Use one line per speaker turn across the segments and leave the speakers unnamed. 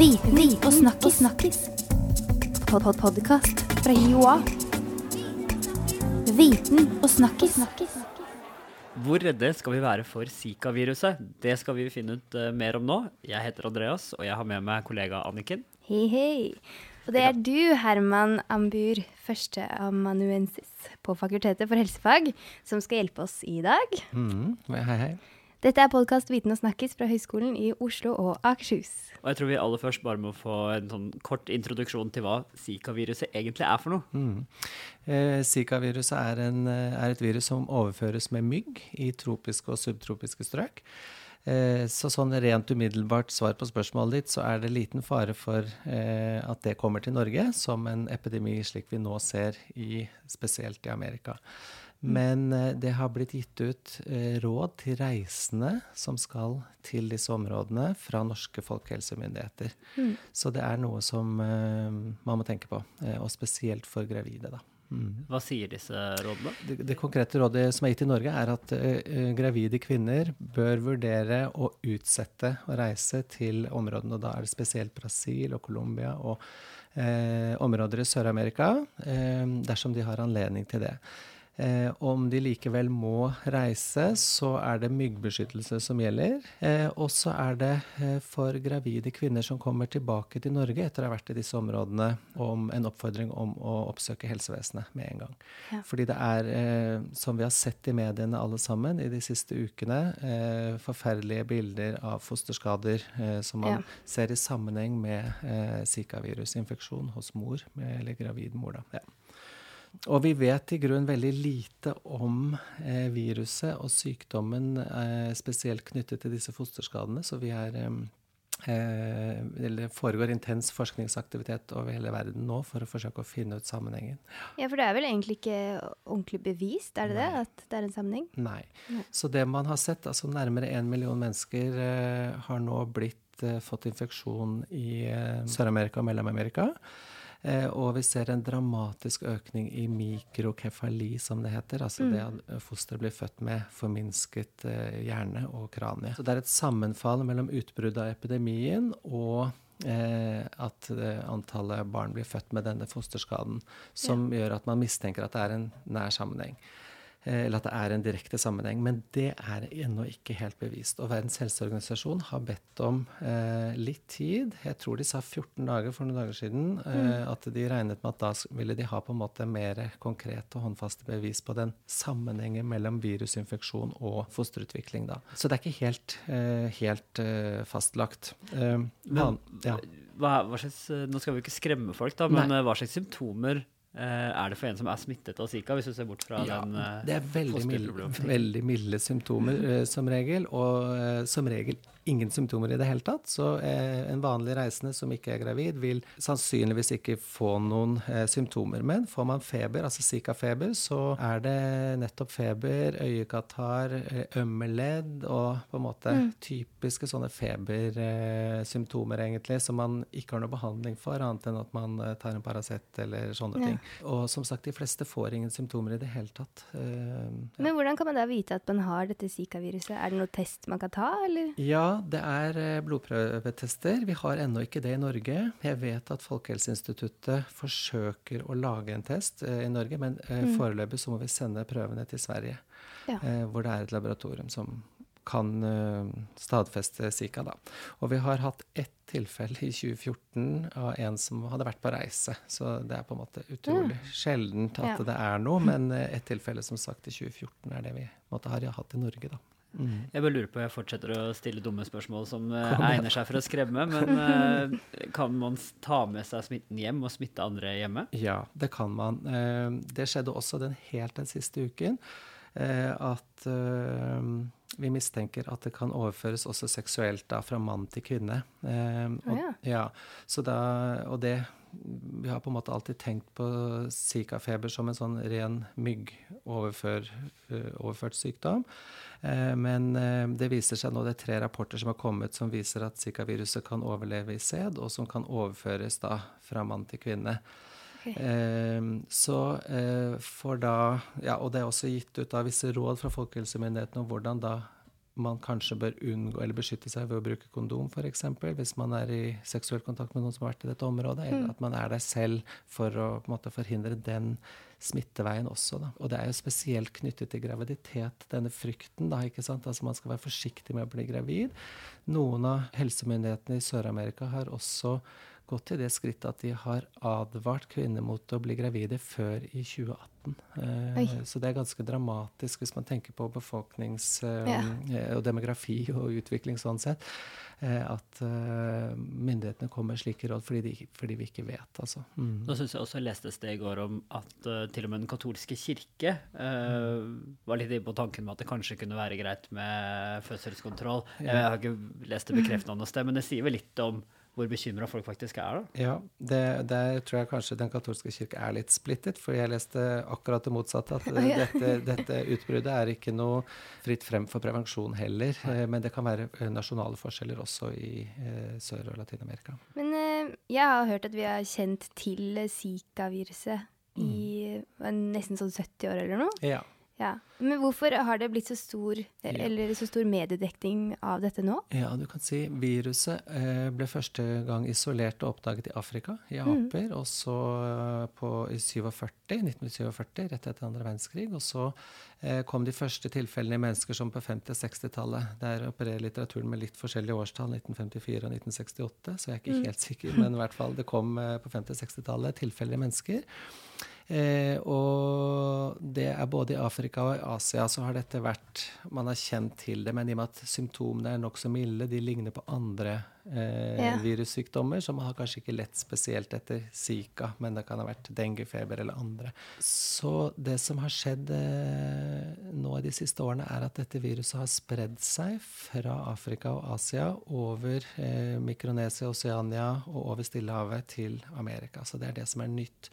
Viten og snakkis. snakkis. Pod -pod Podkast fra Joa. Viten og snakkis.
Hvor redde skal vi være for Zika-viruset? Det skal vi finne ut uh, mer om nå. Jeg heter Andreas, og jeg har med meg kollega Anniken.
Hei, hei. Og det er du, Herman Ambur, førsteamanuensis på Fakultetet for helsefag, som skal hjelpe oss i dag.
Mm, hei, hei.
Dette er podkast Viten og snakkis fra Høgskolen i Oslo og Akershus.
Og jeg tror vi aller først bare må få en sånn kort introduksjon til hva Zika-viruset egentlig er for noe.
Mm. Eh, Zika-viruset er, eh, er et virus som overføres med mygg i tropiske og subtropiske strøk. Eh, så sånn rent umiddelbart svar på spørsmålet ditt, så er det liten fare for eh, at det kommer til Norge som en epidemi slik vi nå ser i, spesielt i Amerika. Men eh, det har blitt gitt ut eh, råd til reisende som skal til disse områdene fra norske folkehelsemyndigheter. Så det er noe som eh, man må tenke på, eh, og spesielt for gravide, da. Mm.
Hva sier disse rådene?
Det, det konkrete rådet som er gitt i Norge, er at eh, gravide kvinner bør vurdere å utsette å reise til områdene. og Da er det spesielt Brasil og Colombia og eh, områder i Sør-Amerika, eh, dersom de har anledning til det. Eh, om de likevel må reise, så er det myggbeskyttelse som gjelder. Eh, og så er det eh, for gravide kvinner som kommer tilbake til Norge etter å ha vært i disse områdene, om en oppfordring om å oppsøke helsevesenet med en gang.
Ja.
Fordi det er, eh, som vi har sett i mediene alle sammen i de siste ukene, eh, forferdelige bilder av fosterskader eh, som man
Ja.
ser i sammenheng med eh, Zika-virusinfeksjon hos mor, eller gravid mor. Da. Ja. Og vi vet i grunn veldig lite om eh, viruset og sykdommen eh, spesielt knyttet til disse fosterskadene, så vi er eh, eh, eller det foregår intens forskningsaktivitet over hele verden nå for å forsøke å finne ut sammenhengen.
Ja, for det er vel egentlig ikke ordentlig bevist, er det det? At det er en sammenheng?
Nei.
Nei.
Så det man har sett, altså nærmere én million mennesker eh, har nå blitt, eh, fått infeksjon i Sør-Amerika og Mellom-Amerika. Eh, og vi ser en dramatisk økning i mikrokefali, som det heter. Altså det at fosteret blir født med forminsket eh, hjerne og kranie. Så det er et sammenfall mellom utbruddet av epidemien og eh, at eh, antallet barn blir født med denne fosterskaden, som gjør at man mistenker at det er en nær sammenheng. Eh, Eller at det er en direkte sammenheng. Men det er ennå ikke helt bevist. Og Verdens helseorganisasjon har bedt om eh, litt tid. Jeg tror de sa 14 dager for noen dager siden. Eh, At de regnet med at da ville de ha på en måte mer konkrete og håndfaste bevis på den sammenhengen mellom virusinfeksjon og fosterutvikling. da. Så det er ikke helt, eh, helt eh, fastlagt. Eh, van, ja.
Hva, hva slags, nå skal vi ikke skremme folk, da, men
Nei.
hva slags symptomer er det for en som er smittet av Zika, hvis du ser bort fra
Ja,
den uh,
det er veldig milde, veldig milde symptomer uh, som regel, og uh, som regel ingen symptomer i det hele tatt. Så eh, en vanlig reisende som ikke er gravid, vil sannsynligvis ikke få noen eh, symptomer. Men får man feber, altså Zika-feber, så er det nettopp feber, øyekatarr, eh, ømme ledd og på en måte typiske sånne febersymptomer, egentlig, som man ikke har noe behandling for, annet enn at man eh, tar en Paracet eller sånne
Ja.
ting. Og som sagt, de fleste får ingen symptomer i det hele tatt. Eh, ja.
Men hvordan kan man da vite at man har dette Zika-viruset? Er det noen test man kan ta, eller?
Ja, det er eh, blodprøvetester. Vi har ennå ikke det i Norge. Jeg vet at Folkehelseinstituttet forsøker å lage en test eh, i Norge, men mm. foreløpig så må vi sende prøvene til Sverige,
Ja.
hvor det er et laboratorium som kan eh, stadfeste Zika. Da. Og vi har hatt ett tilfelle i 2014 av en som hadde vært på reise. Så det er på en måte utrolig sjeldent at
Ja.
det er noe, men eh, ett tilfelle som sagt i 2014 er det vi måtte, har hatt i Norge. da. Mm.
Jeg bare lurer på, jeg fortsetter å stille dumme spørsmål som eh,
Kom
egner seg for å skremme, men kan man ta med seg smitten hjem og smitte andre hjemme?
Ja, det kan man. Eh, Det skjedde også den helt den siste uken. eh, At vi mistenker at det kan overføres også seksuelt da, fra mann til kvinne. Eh, og,
ja.
ja, så da, og det Vi har på en måte alltid tenkt på zikafeber som en sånn ren myggoverført sykdom. Eh, Men eh, det viser seg nå, det er tre rapporter som har kommet som viser at zikaviruset kan overleve i sæd, og som kan overføres da fra mann til kvinne. Eh, så eh, for da Ja, og det er også gitt ut av visse råd fra folkehelsemyndighetene om hvordan da man kanskje bør unngå eller beskytte seg ved å bruke kondom, f.eks. Hvis man er i seksuell kontakt med noen som har vært i dette området. Eller
Mm.
at man er der selv for å måte, forhindre den smitteveien også. Da. Og det er jo spesielt knyttet til graviditet, denne frykten. da, ikke sant? Altså Man skal være forsiktig med å bli gravid. Noen av helsemyndighetene i Sør-Amerika har også gått til det skrittet at de har advart kvinner mot å bli gravide før i 2018. Eh, så det er ganske dramatisk hvis man tenker på befolknings- eh,
Ja.
eh, og demografi og utvikling sånn sett. Eh, at eh, myndighetene kommer med slike råd fordi, de, fordi vi ikke vet, altså. Mm.
Nå syns jeg også lestes det i går om at uh, til og med den katolske kirke uh, var litt inne på tanken med at det kanskje kunne være greit med fødselskontroll. Jeg har ikke lest det bekreftet noe sted, men det sier vel litt om hvor bekymra folk faktisk er, da.
Ja, det, der tror jeg kanskje den katolske kirke er litt splittet, for jeg leste akkurat det motsatte. At dette, dette utbruddet er ikke noe fritt frem for prevensjon heller. eh, Men det kan være eh, nasjonale forskjeller også i eh, Sør- og Latin-Amerika.
Men eh, jeg har hørt at vi har kjent til Zika-viruset i mm. nesten sånn 70 år eller noe.
Ja.
Ja. Men hvorfor har det blitt så stor, eller så stor mediedekning av dette nå?
Ja, du kan si viruset eh, ble første gang isolert og oppdaget i Afrika, i aper, og så eh, på, i 47, 1947, rett etter andre verdenskrig. Og så eh, kom de første tilfellene i mennesker som på 50- og 60-tallet. Der opererer litteraturen med litt forskjellige årstall, 1954 og 1968, så jeg er ikke helt sikker, men i hvert fall det kom på 50- og 60-tallet tilfeller i mennesker. Eh, og det er både i Afrika og i Asia så har dette vært Man har kjent til det, men i og med at symptomene er nokså milde, de ligner på andre eh,
Ja.
virussykdommer, som har kanskje ikke lett spesielt etter Zika, men det kan ha vært denguefeber eller andre. Så det som har skjedd eh, nå i de siste årene, er at dette viruset har spredd seg fra Afrika og Asia over eh, Mikronesia, Oceania og over Stillehavet til Amerika. Så det er det som er nytt.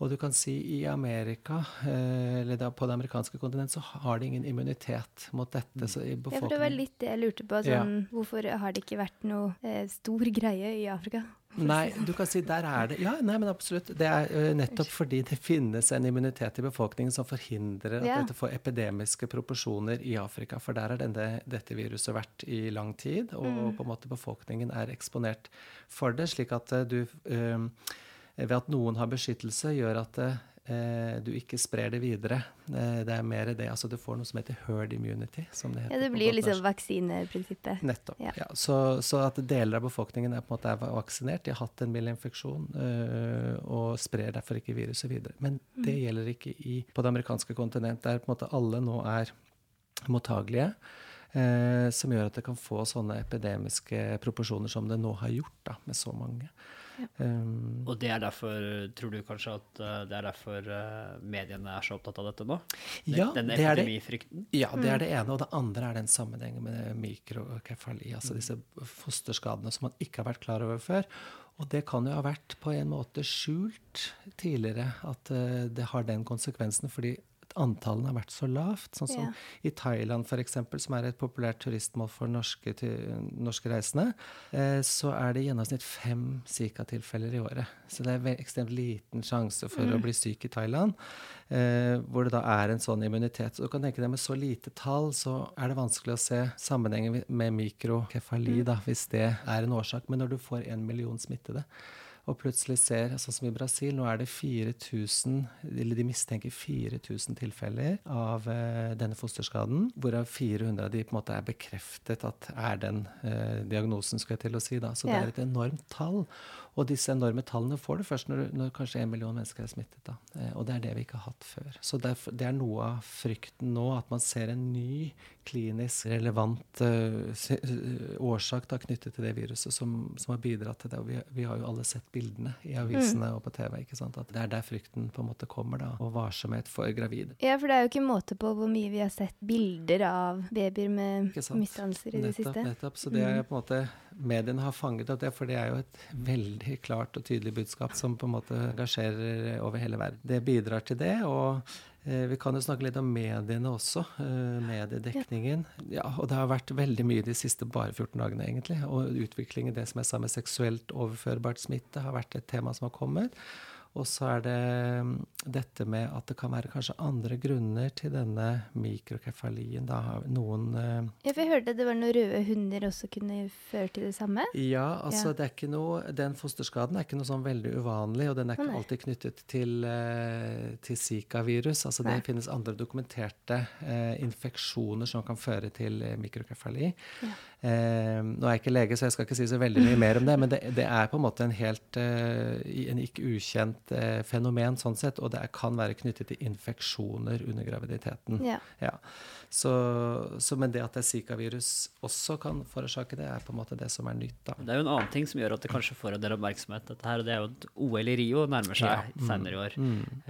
Og du kan si i Amerika, eh, eller da på det amerikanske kontinent, så har de ingen immunitet mot dette. Så i
Ja, for det var litt det jeg lurte på.
Ja.
Sånn, Hvorfor har det ikke vært noe eh, stor greie i Afrika?
Nei, du kan si der er det Ja, nei, men absolutt. Det er uh, nettopp fordi det finnes en immunitet i befolkningen som forhindrer at
Ja.
dette får epidemiske proporsjoner i Afrika. For der har dette viruset vært i lang tid, og på en måte befolkningen er eksponert for det. Slik at uh, du uh, Ved at noen har beskyttelse, gjør at du ikke sprer det videre. Eh, Det er mer det. Altså du får noe som heter herd immunity, som det heter.
Ja, Det blir liksom vaksineprinsippet.
Nettopp.
Ja.
Ja. Så, så at deler av befolkningen er på en måte er vaksinert, de har hatt en mild infeksjon øh, og sprer derfor ikke viruset videre. Men det gjelder ikke i, på det amerikanske kontinent, der på en måte alle nå er mottagelige. Eh, som gjør at det kan få sånne epidemiske proporsjoner som det nå har gjort, da, med så mange. Um,
Og det er derfor, tror du kanskje at eh, det er derfor eh, mediene er så opptatt av dette nå? Den-
Ja,
Denne
det er det. Ja, det er det ene. Og det andre er den sammenhengen med mikrokefali, altså disse fosterskadene som man ikke har vært klar over før. Og det kan jo ha vært på en måte skjult tidligere at eh, det har den konsekvensen, fordi antallene har vært så lavt. Sånn som
Ja.
i Thailand f.eks., som er et populært turistmål for norske, norske reisende, eh, så er det i gjennomsnitt fem Zika-tilfeller i året. Så det er ekstremt liten sjanse for å bli syk i Thailand, eh, hvor det da er en sånn immunitet. Så du kan tenke deg med så lite tall, så er det vanskelig å se sammenhengen med mikrokefali, da, hvis det er en årsak. Men når du får en million smittede, og plutselig ser, sånn som i Brasil, nå er det 4000, eller de mistenker 4000 tilfeller av eh, denne fosterskaden, hvorav 400 av de på en måte er bekreftet at er den eh, diagnosen, skal jeg til å si. da. Så det er et enormt tall. Og disse enorme tallene får du først når, når kanskje en million mennesker er smittet. da. Eh, og det er det vi ikke har hatt før. Så derfor, det er noe av frykten nå, at man ser en ny klinisk relevant uh, årsak da, knyttet til det viruset som, som har bidratt til det. Og vi, vi har jo alle sett bildene i avisene og på TV. ikke sant? At det er der frykten på en måte kommer, da. Og varsomhet for gravide.
Ja, for det er jo ikke måte på hvor mye vi har sett bilder av babyer med misdannelser i det
Nettopp,
siste.
nettopp. Så det er på en måte mediene har fanget opp det, for det er jo et veldig klart og tydelig budskap som på en måte engasjerer over hele verden. Det bidrar til det, og eh, vi kan jo snakke litt om mediene også. Eh, mediedekningen. Ja, og det har vært veldig mye de siste bare 14 dagene, egentlig. Og utviklingen, det som jeg sa med seksuelt overførbart smitte, har vært et tema som har kommet. Og så er det mm, dette med at det kan være kanskje andre grunner til denne mikrokefalien. Da har noen eh,
Ja, for jeg hørte det var noen røde hunder også kunne føre til det samme.
Ja, altså
Ja.
det er ikke noe Den fosterskaden er ikke noe sånn veldig uvanlig, og den er ikke
nei.
alltid knyttet til, eh, til Zika-virus. Altså det finnes andre dokumenterte eh, infeksjoner som kan føre til mikrokefali. Ja. Eh, nå er jeg ikke lege, så jeg skal ikke si så veldig mye mer om det, men det, det er på en måte en helt eh, en ikke ukjent eh, fenomen sånn sett, og det kan være knyttet til infeksjoner under graviditeten.
Ja.
Ja. Så, så, men det at det er Zika-virus også kan forårsake det, er på en måte det som er nytt. da.
Det er jo en annen ting som gjør at det kanskje får en del oppmerksomhet, dette her, og det er jo at OL i Rio nærmer seg
Ja. Mm.
senere i år.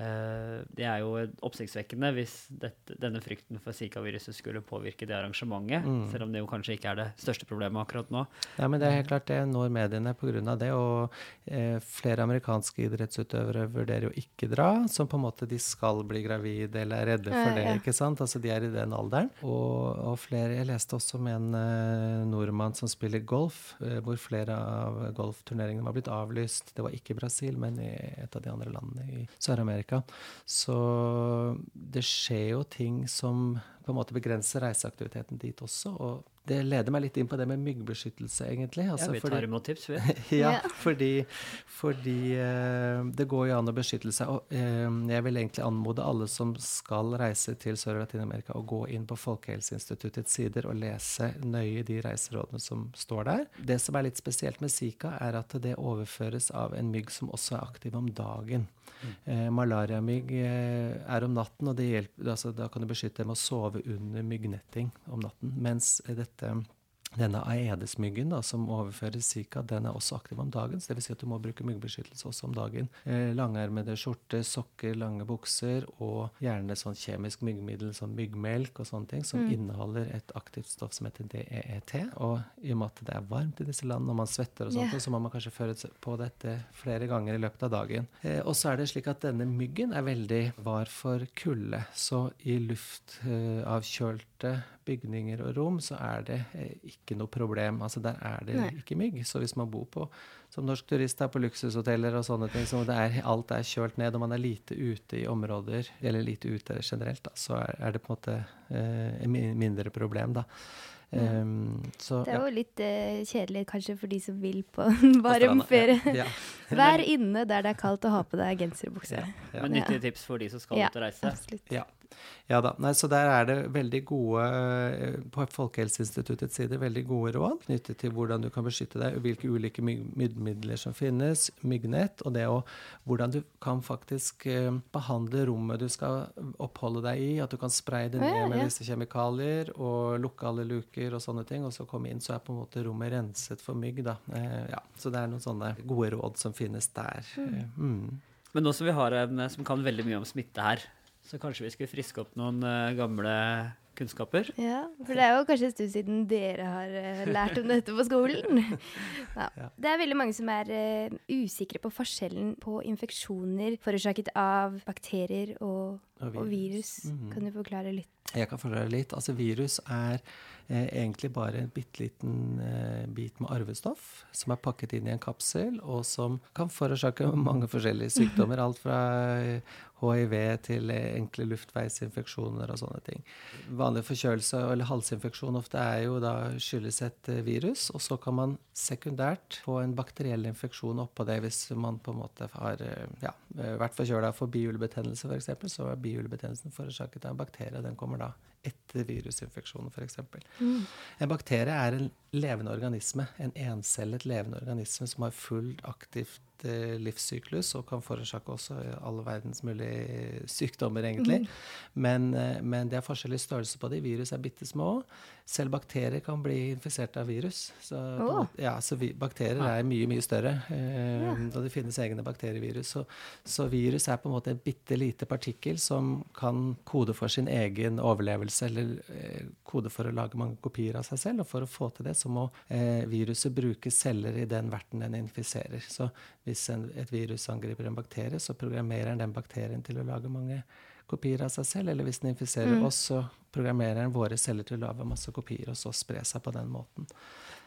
Eh, det er jo oppsiktsvekkende hvis dette, denne frykten for zikaviruset skulle påvirke det arrangementet,
Mm.
selv om det jo kanskje ikke er det største problemet akkurat nå.
Ja, men det er helt klart det når mediene pga. det. Og eh, flere amerikanske idrettsutøvere vurderer jo ikke dra, som på en måte de skal bli gravide eller er redde for det.
ja.
ikke sant? Altså De er i den alderen. Og, og flere, Jeg leste også om en uh, nordmann som spiller golf, uh, hvor flere av golfturneringene var blitt avlyst. Det var ikke i Brasil, men i et av de andre landene i Sør-Amerika. Så det skjer jo ting som på en måte begrenser reiseaktiviteten dit også. og det leder meg litt inn på det med myggbeskyttelse, egentlig.
Ja,
vi
vi
fordi-
tar imot tips, vi.
ja,
Ja.
fordi, fordi uh, det går jo an å beskytte seg. Og uh, jeg vil egentlig anmode alle som skal reise til Sør- og Latin-Amerika, å gå inn på Folkehelseinstituttets sider og lese nøye de reiserådene som står der. Det som er litt spesielt med Zika, er at det overføres av en mygg som også er aktiv om dagen. Eh, malariamygg eh, er om natten, og hjelper, altså, da kan du beskytte dem å sove under myggnetting om natten. Mens eh, dette denne aedesmyggen da, som overfører Zika, den er også aktiv om dagen. Så det vil si at du må bruke myggbeskyttelse også om dagen. Eh, langermede skjorter, sokker, lange bukser og gjerne sånn kjemisk myggmiddel, sånn myggmelk og sånne ting, som inneholder et aktivt stoff som heter DEET. Og i og med at det er varmt i disse landene, og man svetter og sånt,
yeah.
så må man kanskje føre på dette flere ganger i løpet av dagen. Eh, og så er det slik at denne myggen er veldig var for kulde. Så i luftavkjølte bygninger og rom så er det eh, ikke noe problem. Altså der er det
Nei.
ikke mygg. Så hvis man bor på som norsk turist er på luksushoteller og sånne ting, så er, alt er kjølt ned, og man er lite ute i områder, eller lite ute generelt, da, så er, er det på en måte eh, mindre problem, da. Um, så,
Det er
ja,
jo litt uh, kjedelig kanskje for de som vil på varm ferie.
Ja, ja.
Vær inne der det er kaldt og ha på deg genser og bukse.
Ja, ja.
Men nyttige tips for de som skal
Ja,
ut og reise.
absolutt.
Ja. Ja da. Nei, så der er det veldig gode eh, På Folkehelseinstituttets side veldig gode råd knyttet til hvordan du kan beskytte deg, hvilke ulike myggmidler som finnes, myggnett, og det å hvordan du kan faktisk eh, behandle rommet du skal oppholde deg i. At du kan spraye det ned med
disse
visse kjemikalier og lukke alle luker og sånne ting, og så komme inn, så er på en måte rommet renset for mygg. da. Eh, ja. Så det er noen sånne gode råd som finnes der. Eh, Mm.
Men nå som vi har en som kan veldig mye om smitte her, så kanskje vi skulle friske opp noen uh, gamle kunnskaper?
Ja, for det er jo kanskje en stund siden dere har uh, lært om dette på skolen. Ja.
Ja.
Det er veldig mange som er uh, usikre på forskjellen på infeksjoner forårsaket av bakterier og,
Og
og virus.
Mm.
Kan du forklare litt?
Jeg kan forklare litt. Altså Virus er eh, egentlig bare en bitte liten eh, bit med arvestoff som er pakket inn i en kapsel, og som kan forårsake mange forskjellige sykdommer. Alt fra hiv til eh, enkle luftveisinfeksjoner og sånne ting. Vanlig forkjølelse eller halsinfeksjon ofte er jo da skyldes et eh, virus, og så kan man sekundært få en bakteriell infeksjon oppå det hvis man på en måte har eh, ja, vært forkjøla for bihulebetennelse f.eks., så er bihulebetennelsen forårsaket av en bakterie. Den kommer da etter virusinfeksjonen f.eks. En bakterie er en levende organisme, en encellet levende organisme som har fullt aktivt eh, livssyklus og kan forårsake også alle verdens mulige sykdommer, egentlig. Men, eh, men det er forskjellig størrelse på de. Virus er bitte små. Selv bakterier kan bli infisert av virus. Så, en måte- ja, så vi, bakterier er mye, mye større. Eh,
Ja.
Og det finnes egne bakterievirus. Så, så virus er på en måte et bitte lite partikkel som kan kode for sin egen overlevelse, eller eh, kode for å lage mange kopier av seg selv. Og for å få til det, så må eh, viruset bruke celler i den verten den infiserer. Så hvis en, et virus angriper en bakterie, så programmerer den bakterien til å lage mange kopier av seg selv. Eller hvis den infiserer
Mm.
oss, så programmerer den våre celler til å lage masse kopier, og så spre seg på den måten.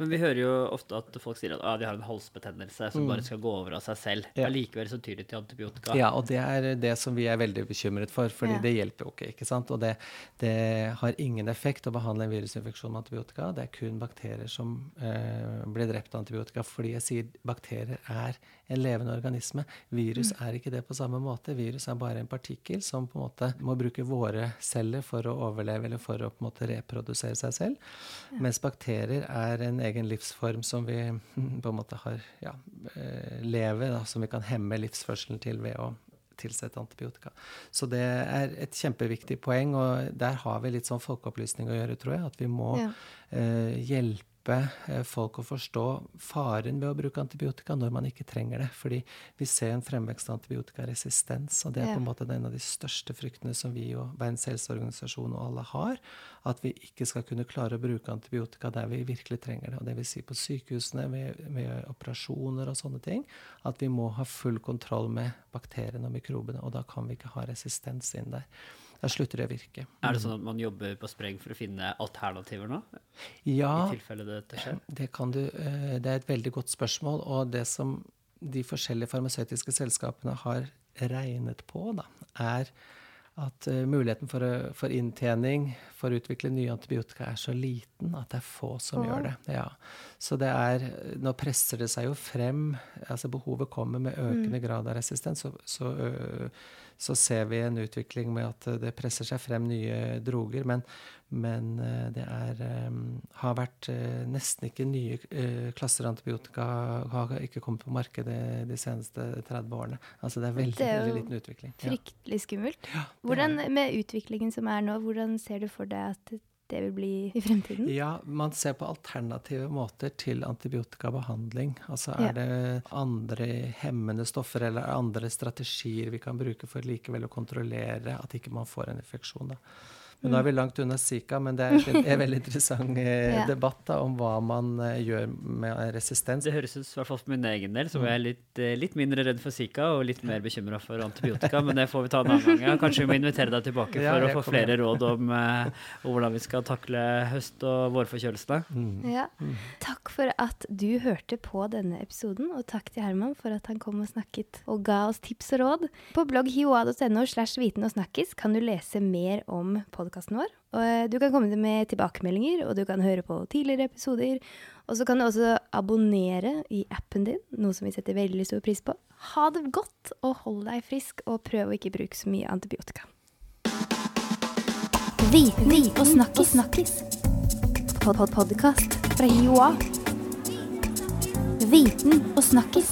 Men vi hører jo ofte at folk sier at ah, de har en halsbetennelse som bare skal gå over av seg selv.
Mm. Ja.
Allikevel så tyr de til antibiotika.
Ja, og det er det som vi er veldig bekymret for, fordi
Ja.
det hjelper jo ikke. ikke sant? Og det, det har ingen effekt å behandle en virusinfeksjon med antibiotika. Det er kun bakterier som eh, blir drept av antibiotika. Fordi jeg sier bakterier er en levende organisme. Virus er ikke det på samme måte. Virus er bare en partikkel som på en måte må bruke våre celler for å overleve eller for å på en måte reprodusere seg selv. Mens bakterier er en egen livsform som vi på en måte har ja, leve lever, da, som vi kan hemme livsførselen til ved å tilsette antibiotika. Så det er et kjempeviktig poeng, og der har vi litt sånn folkeopplysning å gjøre, tror jeg. At vi må
Ja.
eh, hjelpe eh, folk å forstå faren ved å bruke antibiotika når man ikke trenger det. Fordi vi ser en fremvekst av antibiotikaresistens, og det er på en måte en av de største fryktene som vi og Verdens helseorganisasjon og alle har. At vi ikke skal kunne klare å bruke antibiotika der vi virkelig trenger det. Og det vil si på sykehusene, ved, ved operasjoner og sånne ting. At vi må ha full kontroll med bakteriene og mikrobene, og da kan vi ikke ha resistens inn der. Da slutter det å virke.
Er det sånn at man jobber på spreng for å finne alternativer nå?
Ja,
I tilfelle dette skjer?
Det, kan du, eh, det er et veldig godt spørsmål. Og det som de forskjellige farmasøytiske selskapene har regnet på, da, er at eh, muligheten for, for inntjening for å utvikle nye antibiotika er så liten at det er få som
ja.
gjør det. Ja. Så det er Nå presser det seg jo frem. altså Behovet kommer med økende grad av resistens. Så, så, så ser vi en utvikling med at det presser seg frem nye droger. Men, men eh, det er, eh, har vært eh, nesten ikke nye eh, klasser antibiotika har ikke kommet på markedet de seneste 30 årene. Altså det er veldig,
Det er
veldig liten utvikling. Ja.
Fryktelig skummelt.
er
Hvordan, med utviklingen som er nå, hvordan ser du for deg at det vil bli i fremtiden?
Ja, man ser på alternative måter til antibiotikabehandling. Altså
Ja.
er det andre hemmende stoffer eller andre strategier vi kan bruke for likevel å kontrollere at ikke man får en infeksjon. Da. Men nå er vi langt unna Zika, men det er en, veldig interessant eh,
Ja.
debatt da, om hva man eh, gjør med resistens.
Det høres ut, i hvert fall for min egen del, så var jeg litt, eh, litt mindre redd for Zika og litt mer bekymra for antibiotika, men det får vi ta en annen gang. Ja, kanskje vi må invitere deg tilbake
Ja,
for å få
kommer
flere råd om, om hvordan vi skal takle høst- og vårforkjølelsene.
Mm.
Ja. Takk for at du hørte på denne episoden, og takk til Herman for at han kom og snakket og ga oss tips og råd. På blogg hioa.no slash viten og snakkis kan du lese mer om podkasten vår. Og eh, du kan komme med tilbakemeldinger, og du kan høre på tidligere episoder. Og så kan du også abonnere i appen din, noe som vi setter veldig stor pris på. Ha det godt, og hold deg frisk, og prøv å ikke bruke så mye antibiotika.
Viten og snakkis. Pod-pod-podkast fra Joa. Viten og snakkis.